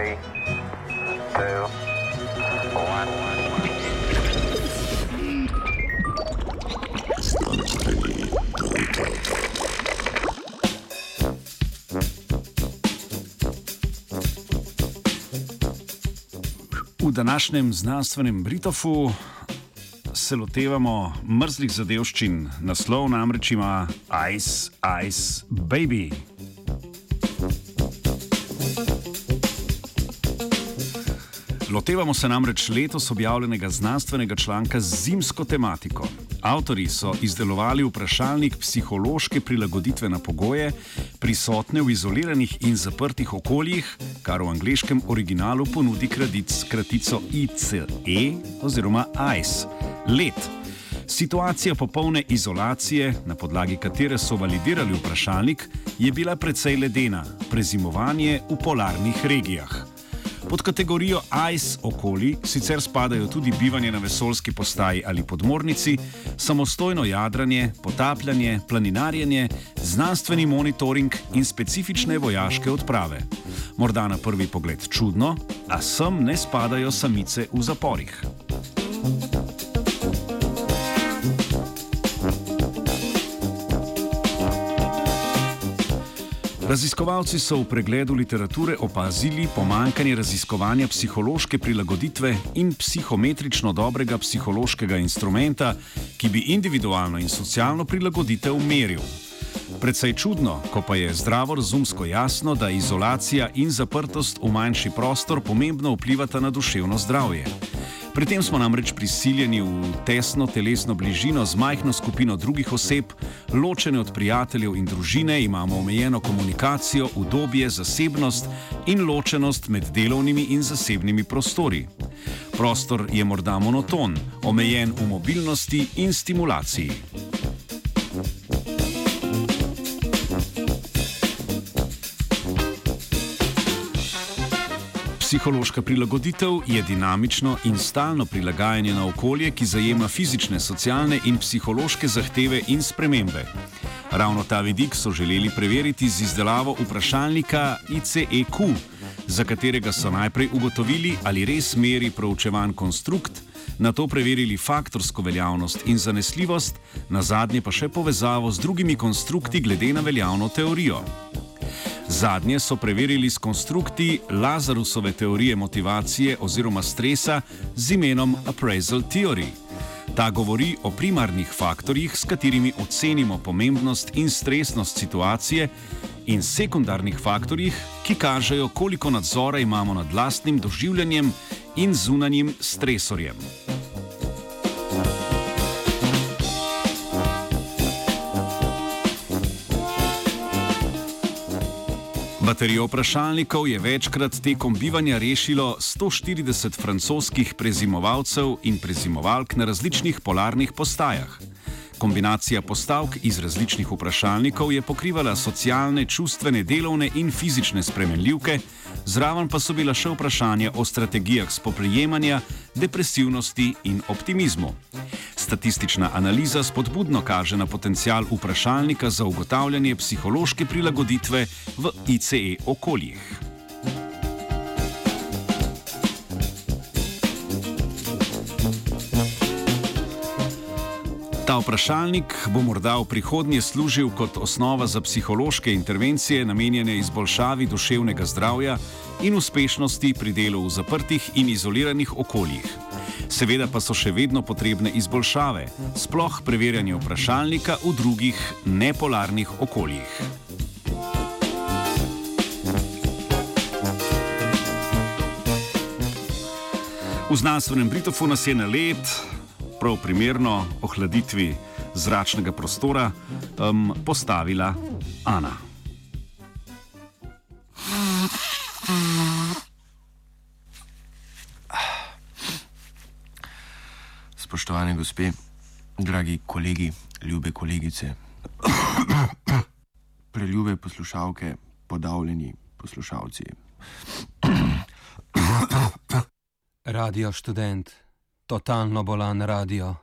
three, two, one. V današnjem znanstvenem Britofu se lotevamo mrzlih zadevščin, naslov namreč ima Ice, Ice, Baby. Lotevamo se namreč letos objavljenega znanstvenega članka z zimsko tematiko. Avtori so izdelovali vprašalnik psihološke prilagoditve na pogoje, prisotne v izoliranih in zaprtih okoljih, kar v angliškem originalu ponudi kradic, kratico ICE oziroma ICE. Let. Situacija popolne izolacije, na podlagi katere so validirali vprašalnik, je bila precej ledena, prezimovanje v polarnih regijah. Pod kategorijo ICE okolij sicer spadajo tudi bivanje na vesoljski postaji ali podmornici, samostojno jadranje, potapljanje, planinarjenje, znanstveni monitoring in specifične vojaške odprave. Morda na prvi pogled čudno, a sem ne spadajo samice v zaporih. Raziskovalci so v pregledu literature opazili pomankanje raziskovanja psihološke prilagoditve in psihometrično dobrega psihološkega instrumenta, ki bi individualno in socialno prilagoditev meril. Predvsej čudno, ko pa je zdravo razumsko jasno, da izolacija in zaprtost v manjši prostor pomembno vplivata na duševno zdravje. Pri tem smo namreč prisiljeni v tesno telesno bližino z majhno skupino drugih oseb, ločene od prijateljev in družine, imamo omejeno komunikacijo, udobje, zasebnost in ločenost med delovnimi in zasebnimi prostori. Prostor je morda monoton, omejen v mobilnosti in stimulaciji. Psihološka prilagoditev je dinamično in stalno prilagajanje na okolje, ki zajema fizične, socialne in psihološke zahteve in spremembe. Ravno ta vidik so želeli preveriti z izdelavo vprašalnika ICEQ, za katerega so najprej ugotovili, ali res meri proučevan konstrukt, na to preverili faktorsko veljavnost in zanesljivost, na zadnje pa še povezavo z drugimi konstrukti glede na veljavno teorijo. Zadnje so preverili s konstrukti Lazarusove teorije motivacije oziroma stresa z imenom Appraisal Theory. Ta govori o primarnih faktorjih, s katerimi ocenimo pomembnost in stresnost situacije, in sekundarnih faktorjih, ki kažejo, koliko nadzora imamo nad lastnim doživljanjem in zunanjim stresorjem. Baterijo vprašalnikov je večkrat tekom bivanja rešilo 140 francoskih prezimovalcev in prezimovalk na različnih polarnih postajah. Kombinacija postavk iz različnih vprašalnikov je pokrivala socialne, čustvene, delovne in fizične spremenljivke, zraven pa so bila še vprašanja o strategijah spoprijemanja, depresivnosti in optimizmu. Statistična analiza spodbudno kaže na potencial vprašalnika za ugotavljanje psihološke prilagoditve v ICE okoljih. Ta vprašalnik bo morda v prihodnje služil kot osnova za psihološke intervencije, namenjene izboljšavi duševnega zdravja in uspešnosti pri delu v zaprtih in izoliranih okoljih. Seveda pa so še vedno potrebne izboljšave, sploh preverjanje vprašalnika v drugih nepolarnih okoljih. V znanstvenem Britofu nas je na let, prav primerno ohladitvi zračnega prostora, um, postavila Ana. Spoštovane gospe, dragi kolegi, ljube kolegice, preljube poslušalke, podavljeni poslušalci. Radio študent, totalno bolan radio.